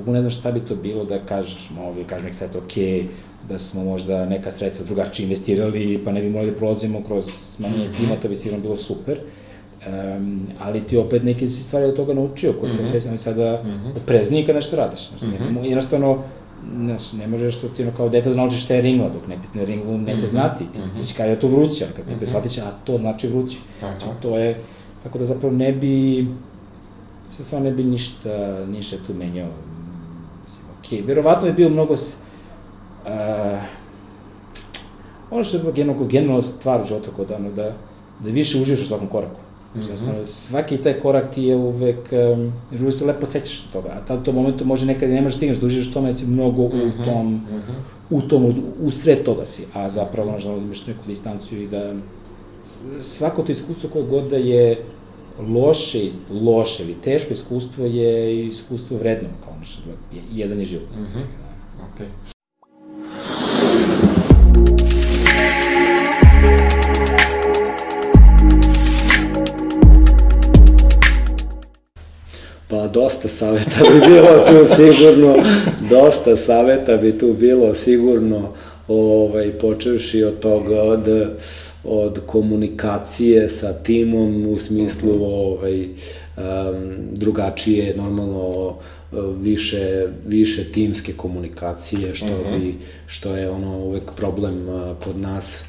ne znam šta bi to bilo da kažeš, mogu kažem nek sad ok, da smo možda neka sredstva drugačije investirali, pa ne bi morali da prolazimo kroz smanjenje Mhm. tima, to bi sigurno bilo super. Um, ali ti opet neke si stvari od toga naučio, koje mm Mhm. -hmm. sve sam sada Mhm. oprezniji kad nešto radiš. Znači, Mhm. ne, jednostavno, znaš, ne možeš to ti ono kao dete da naučiš šta je ringla, dok ne pitne ringlu neće Mhm. znati. Ti, ti će kada je to vruće, a kad te shvatit će, a to znači vruće. Znači, to je, tako da zapravo ne bi, se stvarno ne bi ništa, ništa tu menjao. Mislim, okej, okay. verovatno je bio mnogo, s, uh, ono što je generalno, generalno stvar u životu kod ono, da, da više uživaš u svakom koraku. Znači, Mhm. jednostavno, svaki taj korak ti je uvek, um, uvek se lepo sećaš toga, a tad u tom momentu može nekad ne možeš stigneš da uživaš u tome, si mnogo u Mhm, tom, mhm. u tom, u, u sred toga si, a zapravo, znaš, da imaš neku distanciju i da svako to iskustvo koje god da je loše, loše ili teško iskustvo je iskustvo vredno, kao ono što je, jedan je život. Mhm. Okej. Pa dosta saveta bi bilo tu sigurno, dosta saveta bi tu bilo sigurno, ovaj, počevši od toga, od, od komunikacije sa timom u smislu ovaj, um, drugačije, normalno više, više timske komunikacije, što, Mhm. bi, što je ono uvek problem a, kod nas,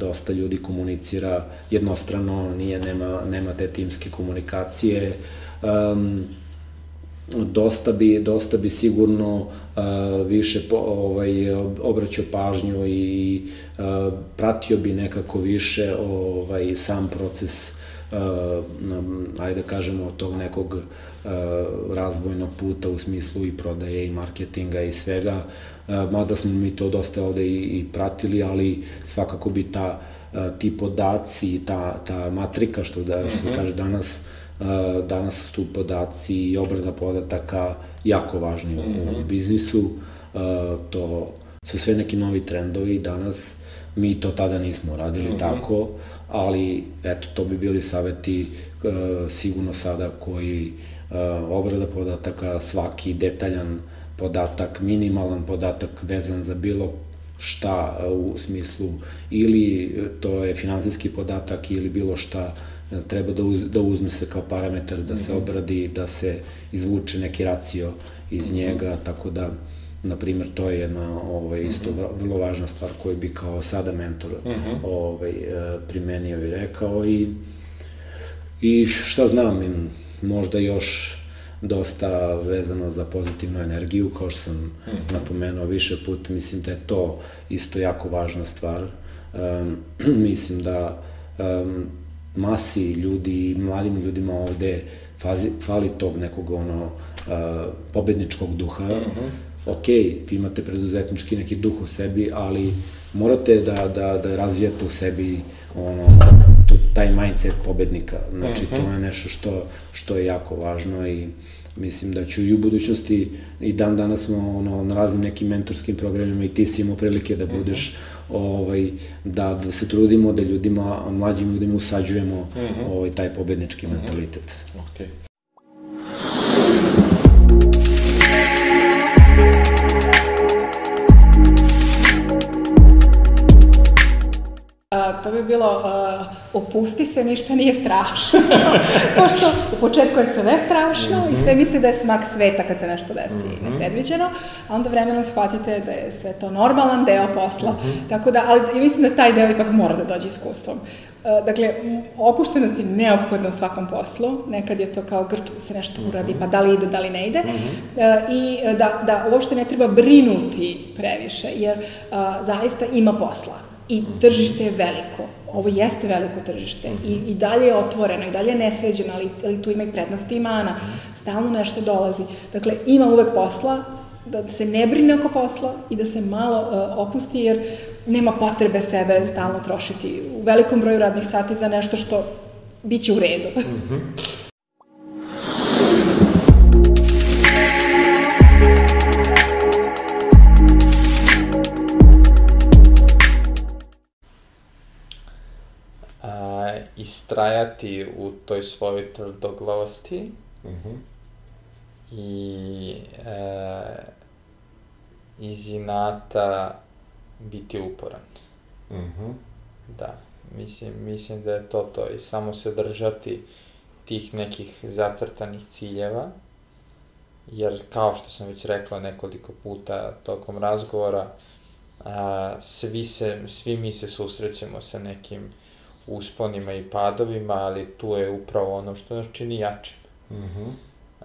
dosta ljudi komunicira jednostrano, nije, nema, nema te timske komunikacije, um, dosta bi dosta bi sigurno uh, više po, ovaj ob- obraćao pažnju i uh, pratio bi nekako više ovaj sam proces uh, ajde da kažemo tog nekog uh, razvojnog puta u smislu i prodaje i marketinga i svega uh, mada smo mi to dosta ovde i, i pratili ali svakako bi ta uh, ti podaci ta ta matrika što da se Mhm. kaže danas Uh, danas su podaci i obrada podataka jako važni u, Mhm. u biznisu. Uh, to su sve neki novi trendovi danas. Mi to tada nismo radili Mhm. tako, ali eto, to bi bili saveti uh, sigurno sada koji uh, obrada podataka, svaki detaljan podatak, minimalan podatak vezan za bilo šta uh, u smislu ili to je finansijski podatak ili bilo šta treba da, uz, da uzme se kao parametar, da se Mhm. obradi, da se izvuče neki racio iz Mhm. njega, tako da, na primjer, to je jedna ovaj, isto Mhm. vr- vrlo važna stvar koju bi kao sada mentor ovaj, e, primenio i rekao i, i šta znam, im, možda još dosta vezano za pozitivnu energiju, kao što sam Mhm. napomenuo više puta, mislim da je to isto jako važna stvar. Um, mislim da um, masi ljudi, mladim ljudima ovde fazi, fali tog nekog ono uh, pobedničkog duha. Mhm. Ok, vi imate preduzetnički neki duh u sebi, ali morate da, da, da razvijate u sebi ono, tu, taj mindset pobednika. Znači, Mhm. to je nešto što, što je jako važno i mislim da ću i u budućnosti i dan danas smo ono, na raznim nekim mentorskim programima i ti si imao prilike da budeš ovaj, da, da se trudimo da ljudima, mlađim ljudima usađujemo Mhm. ovaj, taj pobednički mentalitet. Okej. To bi bilo a, opusti se, ništa nije strašno. Pošto u početku je sve strašno i sve misli da je smak sveta kad se nešto desi Mhm. nepredviđeno, a onda vremenom shvatite da je sve to normalan deo posla. Mhm. Tako da, ali ja mislim da taj deo ipak mora da dođe iskustvom. A, Dakle, opuštenost je neophodna u svakom poslu. Nekad je to kao grč da se nešto uradi, pa da li ide, da li ne ide. E, I e, da, da uopšte ne treba brinuti previše, jer a, zaista ima posla i tržište je veliko. Ovo jeste veliko tržište i, i dalje je otvoreno, i dalje je nesređeno, ali, ali tu ima i prednosti i mana. Stalno nešto dolazi. Dakle, ima uvek posla, da se ne brine oko posla i da se malo uh, opusti, jer nema potrebe sebe stalno trošiti u velikom broju radnih sati za nešto što biće u redu. A, istrajati u toj svojoj tvrdoglavosti Mhm. i e, iz inata biti uporan. Mhm. Da, mislim, mislim da je to to i samo se držati tih nekih zacrtanih ciljeva, jer kao što sam već rekao nekoliko puta tokom razgovora, a, svi, se, svi mi se susrećemo sa nekim usponima i padovima, ali tu je upravo ono što nas čini jačim. Mhm.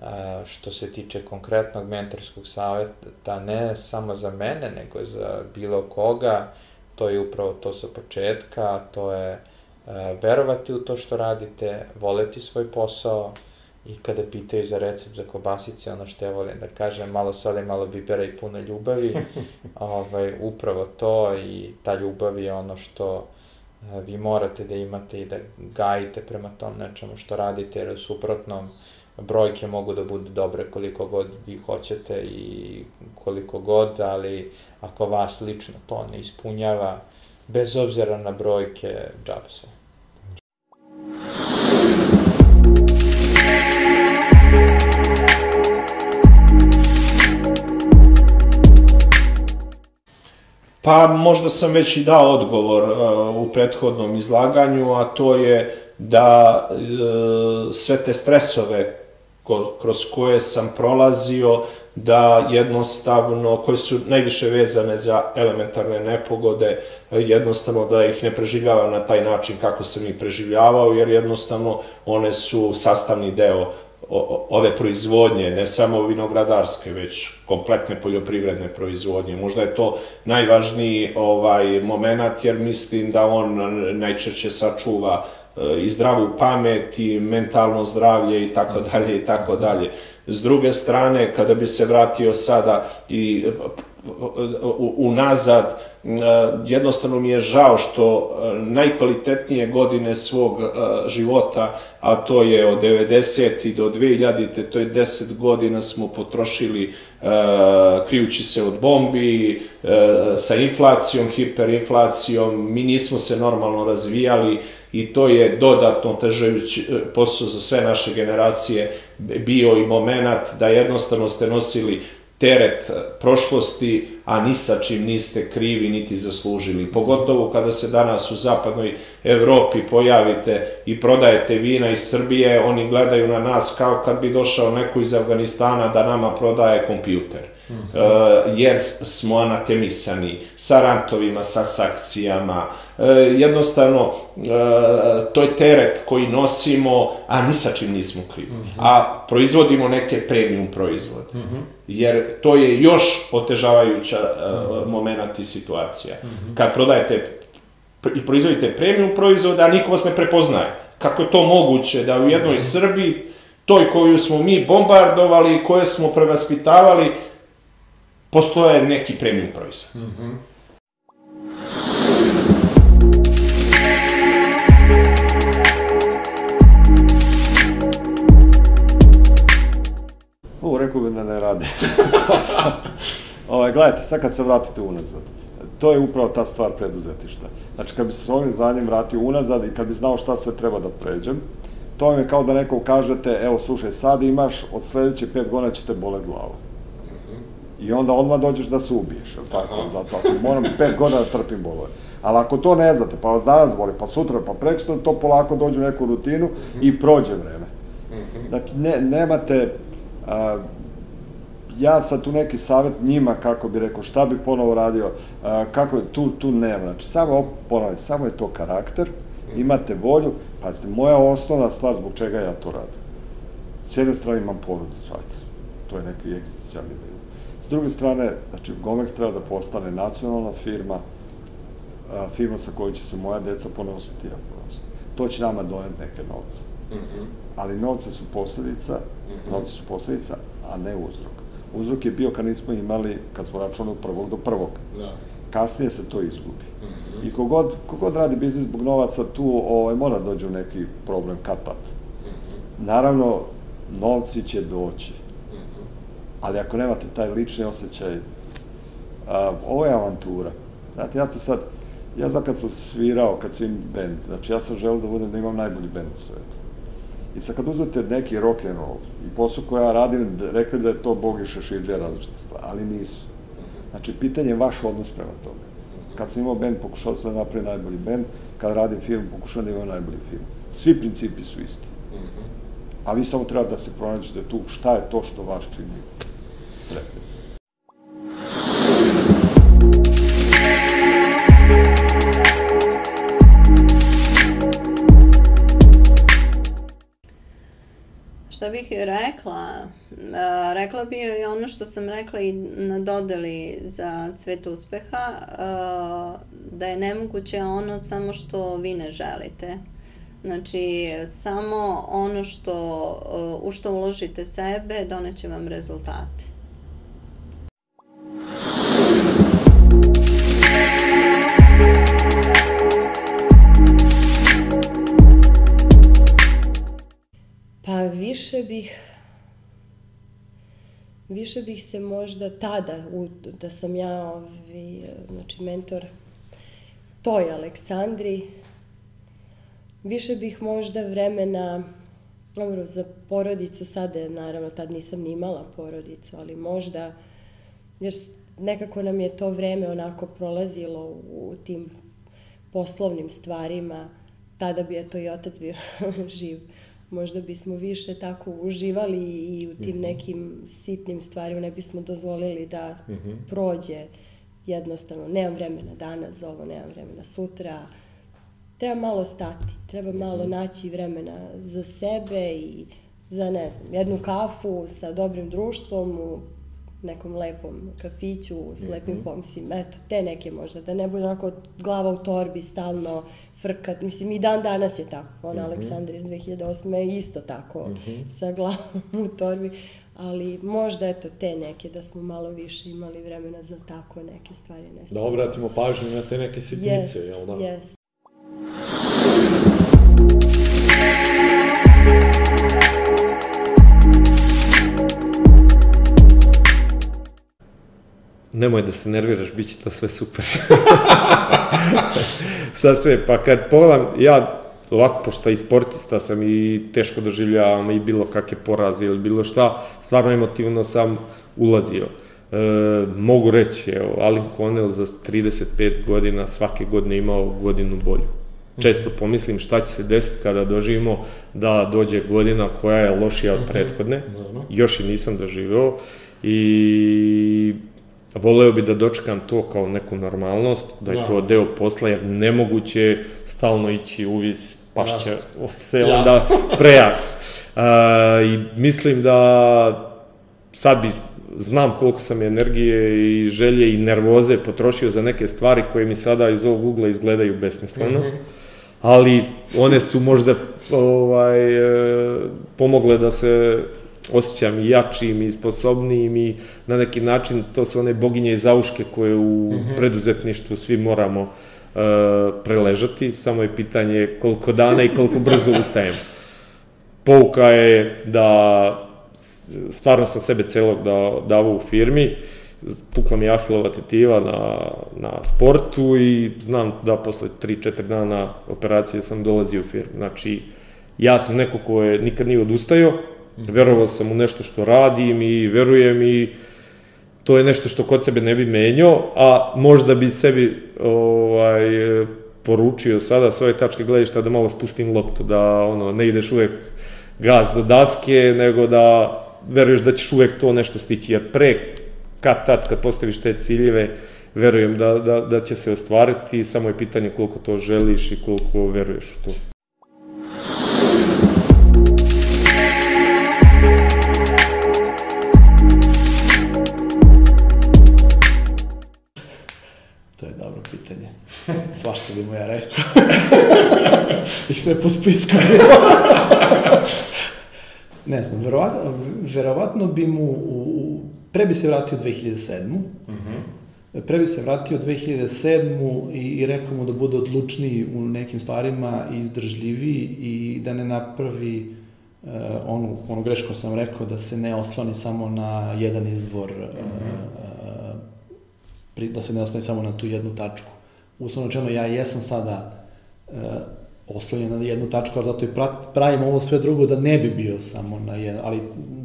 A, što se tiče konkretnog mentorskog saveta, ne samo za mene, nego za bilo koga, to je upravo to sa početka, to je e, verovati u to što radite, voleti svoj posao i kada pitaju za recept za kobasice, ono što ja volim da kažem, malo soli, malo bibera i puno ljubavi, ovaj, upravo to i ta ljubav je ono što vi morate da imate i da gajite prema tom nečemu što radite, jer u suprotnom brojke mogu da budu dobre koliko god vi hoćete i koliko god, ali ako vas lično to ne ispunjava, bez obzira na brojke, džabe sve. Pa možda sam već i dao odgovor uh, u prethodnom izlaganju, a to je da uh, sve te stresove kroz koje sam prolazio, da jednostavno, koje su najviše vezane za elementarne nepogode, jednostavno da ih ne preživljavam na taj način kako sam ih preživljavao, jer jednostavno one su sastavni deo ove proizvodnje, ne samo vinogradarske, već kompletne poljoprivredne proizvodnje. Možda je to najvažniji ovaj moment, jer mislim da on najčešće sačuva e, i zdravu pamet i mentalno zdravlje i tako dalje i tako dalje. S druge strane, kada bi se vratio sada i u- unazad, e, jednostavno mi je žao što najkvalitetnije godine svog života, a to je od 90. do 2000. to je 10 godina smo potrošili krijući se od bombi, sa inflacijom, hiperinflacijom, mi nismo se normalno razvijali i to je dodatno otežajući e, posao za sve naše generacije bio i moment da jednostavno ste nosili teret prošlosti, a ni sa čim niste krivi niti zaslužili. Pogotovo kada se danas u zapadnoj Evropi pojavite i prodajete vina iz Srbije, oni gledaju na nas kao kad bi došao neko iz Afganistana da nama prodaje kompjuter. Mhm. E, jer smo anatemisani sa rantovima, sa sankcijama, e, jednostavno e, to je teret koji nosimo, a ni sa čim nismo krivi. A proizvodimo neke premium proizvode. Mhm. Jer to je još otežavajuća uh, moment i situacija. Kad prodajete pr- i proizvodite premium proizvode, a niko vas ne prepoznaje. Kako je to moguće da u jednoj Srbiji, toj koju smo mi bombardovali koje smo prevaspitavali, postoje neki premium proizvod. Mhm. U, rekao da ne radi. ovaj, gledajte, sad kad se vratite unazad, to je upravo ta stvar preduzetišta. Znači, kad bi se s ovim znanjem vratio unazad i kad bi znao šta sve treba da pređem, to vam je kao da nekom kažete, evo, slušaj, sad imaš, od sledeće pet godina će te bole glavu. I onda odmah dođeš da se ubiješ, je tako? Aha. Zato ako moram pet godina da trpim bolove. Ali ako to ne znate, pa vas danas boli, pa sutra, pa prekosutra, to polako dođe u neku rutinu i prođe vreme. Znači, ne, nemate, a, ja sad tu neki savjet njima, kako bi rekao, šta bi ponovo radio, a, kako je, tu, tu nema. Znači, samo, ponavljam, samo je to karakter, imate volju, pazite, moja osnovna stvar zbog čega ja to radim. S jedne strane imam porodicu, ajde, to je neki egzistencijalni dio. S druge strane, znači, Gomex treba da postane nacionalna firma, a, firma sa kojoj će se moja deca ponositi, ja ponositi. To će nama doneti neke novce. Mhm. Ali novce su posledica, novce su posledica, a ne uzrok. Uzrok je bio kad nismo imali, kad smo računali od prvog do prvog. Da. Kasnije se to izgubi. Mhm. I kogod, kogod radi biznis zbog novaca, tu ovaj, mora dođe u neki problem kad tad. Naravno, novci će doći. Ali ako nemate taj lični osjećaj, a, ovo je avantura. Znate, ja to sad, ja znam kad sam svirao, kad sam imam band, znači ja sam želeo da budem, da imam najbolji band u svetu. I sad kad uzmete neki rock and roll i posao koji ja radim, rekli da je to Bog i Šešidže različite stvari, ali nisu. Znači, pitanje je vaš odnos prema tome. Kad sam imao band, pokušao sam da napravim najbolji band, kad radim film, pokušavam da imam najbolji film. Svi principi su isti. A vi samo treba da se pronađete tu šta je to što vas čini sretnim. Šta bih rekla? Rekla bi joj ono što sam rekla i na dodeli za cvet uspeha, da je nemoguće ono samo što vi ne želite. Znači, samo ono što, u što uložite sebe, doneće vam rezultate. Bih više bih se možda tada, u, da sam ja ovi, znači mentor toj Aleksandri, više bih možda vremena, dobro, za porodicu sada, naravno, tad nisam ni imala porodicu, ali možda, jer nekako nam je to vreme onako prolazilo u tim poslovnim stvarima, tada bi eto i otac bio živ. Možda bismo više tako uživali i u tim Mhm. nekim sitnim stvarima ne bismo dozvolili da Mhm. prođe jednostavno. Nemam vremena danas za ovo, nemam vremena sutra. Treba malo stati, treba malo Mhm. naći vremena za sebe i za, ne znam, jednu kafu sa dobrim društvom u nekom lepom kafiću s lepim Mhm. pomislim, eto, te neke možda, da ne bude onako glava u torbi stalno frkat, mislim i dan danas je tako, ona Mhm. Aleksandra iz 2008. je isto tako Mhm. sa glavom u torbi, ali možda eto te neke da smo malo više imali vremena za tako neke stvari. Ne Da obratimo pažnju na te neke sitnice, Jest, jel da? jest. Nemoj da se nerviraš, bit će to sve super. Sad sve, pa kad pogledam, ja ovako, pošto i sportista sam i teško doživljavam i bilo kakve poraze ili bilo šta, stvarno emotivno sam ulazio. E, mogu reći, evo, Alin Connell za 35 godina svake godine imao godinu bolju. Često pomislim šta će se desiti kada doživimo da dođe godina koja je lošija od Mhm. prethodne. Još i nisam doživeo i voleo bi da dočekam to kao neku normalnost, da je to Da. deo posla, jer nemoguće je stalno ići uvis, pašće Jasno. se onda prejak. A, I mislim da sad bi, znam koliko sam energije i želje i nervoze potrošio za neke stvari koje mi sada iz ovog ugla izgledaju besmisleno, Mhm. ali one su možda ovaj, e, pomogle da se osjećam i jačim i sposobnijim i na neki način to su one boginje i zauške koje u Mhm. preduzetništvu svi moramo e, preležati, samo je pitanje koliko dana i koliko brzo ustajemo. Pouka je da stvarno sam sebe celog da, davao u firmi, pukla mi ahilova tetiva na, na sportu i znam da posle 3-4 dana operacije sam dolazio u firmu. Znači, ja sam neko ko je nikad nije odustajao, verovao sam u nešto što radim i verujem i to je nešto što kod sebe ne bi menjao, a možda bi sebi ovaj, poručio sada s ove tačke gledišta da malo spustim loptu, da ono, ne ideš uvek gaz do daske, nego da veruješ da ćeš uvek to nešto stići, jer pre, kad tad, kad postaviš te ciljeve, verujem da, da, da će se ostvariti, samo je pitanje koliko to želiš i koliko veruješ u. To bi mu ja rekao. I sve po spisku. ne znam, verovatno, verovatno bi mu, u, u, pre bi se vratio u 2007. Mhm. Pre bi se vratio u 2007. i, i rekao mu da bude odlučniji u nekim stvarima i izdržljiviji i da ne napravi uh, onu, onu grešku sam rekao, da se ne osloni samo na jedan izvor, uh, uh, pri- da se ne osloni samo na tu jednu tačku uslovno rečeno, ja jesam sada uh, oslonjen na jednu tačku, ali zato i pravim ovo sve drugo da ne bi bio samo na jednu, ali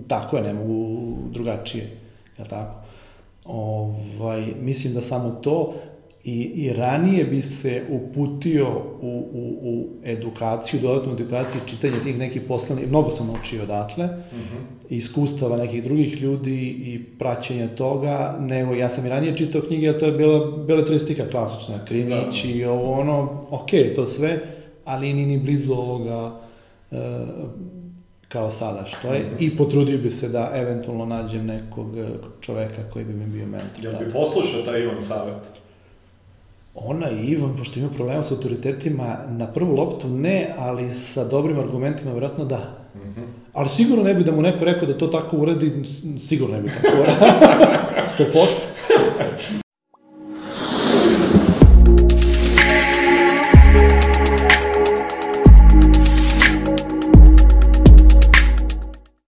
tako je, ne mogu drugačije, je tako? Ovaj, mislim da samo to i, i ranije bi se uputio u, u, u edukaciju, dodatnu edukaciju, čitanje tih nekih poslovnih, mnogo sam naučio odatle, mm -hmm. iskustava nekih drugih ljudi i praćenja toga, nego ja sam i ranije čitao knjige, a to je bila beletristika klasična, Krimić i ovo ono, ok, to sve, ali ni ni blizu ovoga e, kao sada što je mm -hmm. i potrudio bi se da eventualno nađem nekog e, čoveka koji bi mi bio mentor. Jel bi poslušao taj Ivan savet? Ona i Ivan, pošto ima problema sa autoritetima, na prvu loptu ne, ali sa dobrim argumentima vjerojatno da. Mm -hmm. Ali sigurno ne bi da mu neko rekao da to tako uradi, sigurno ne bi tako uradio. 100%.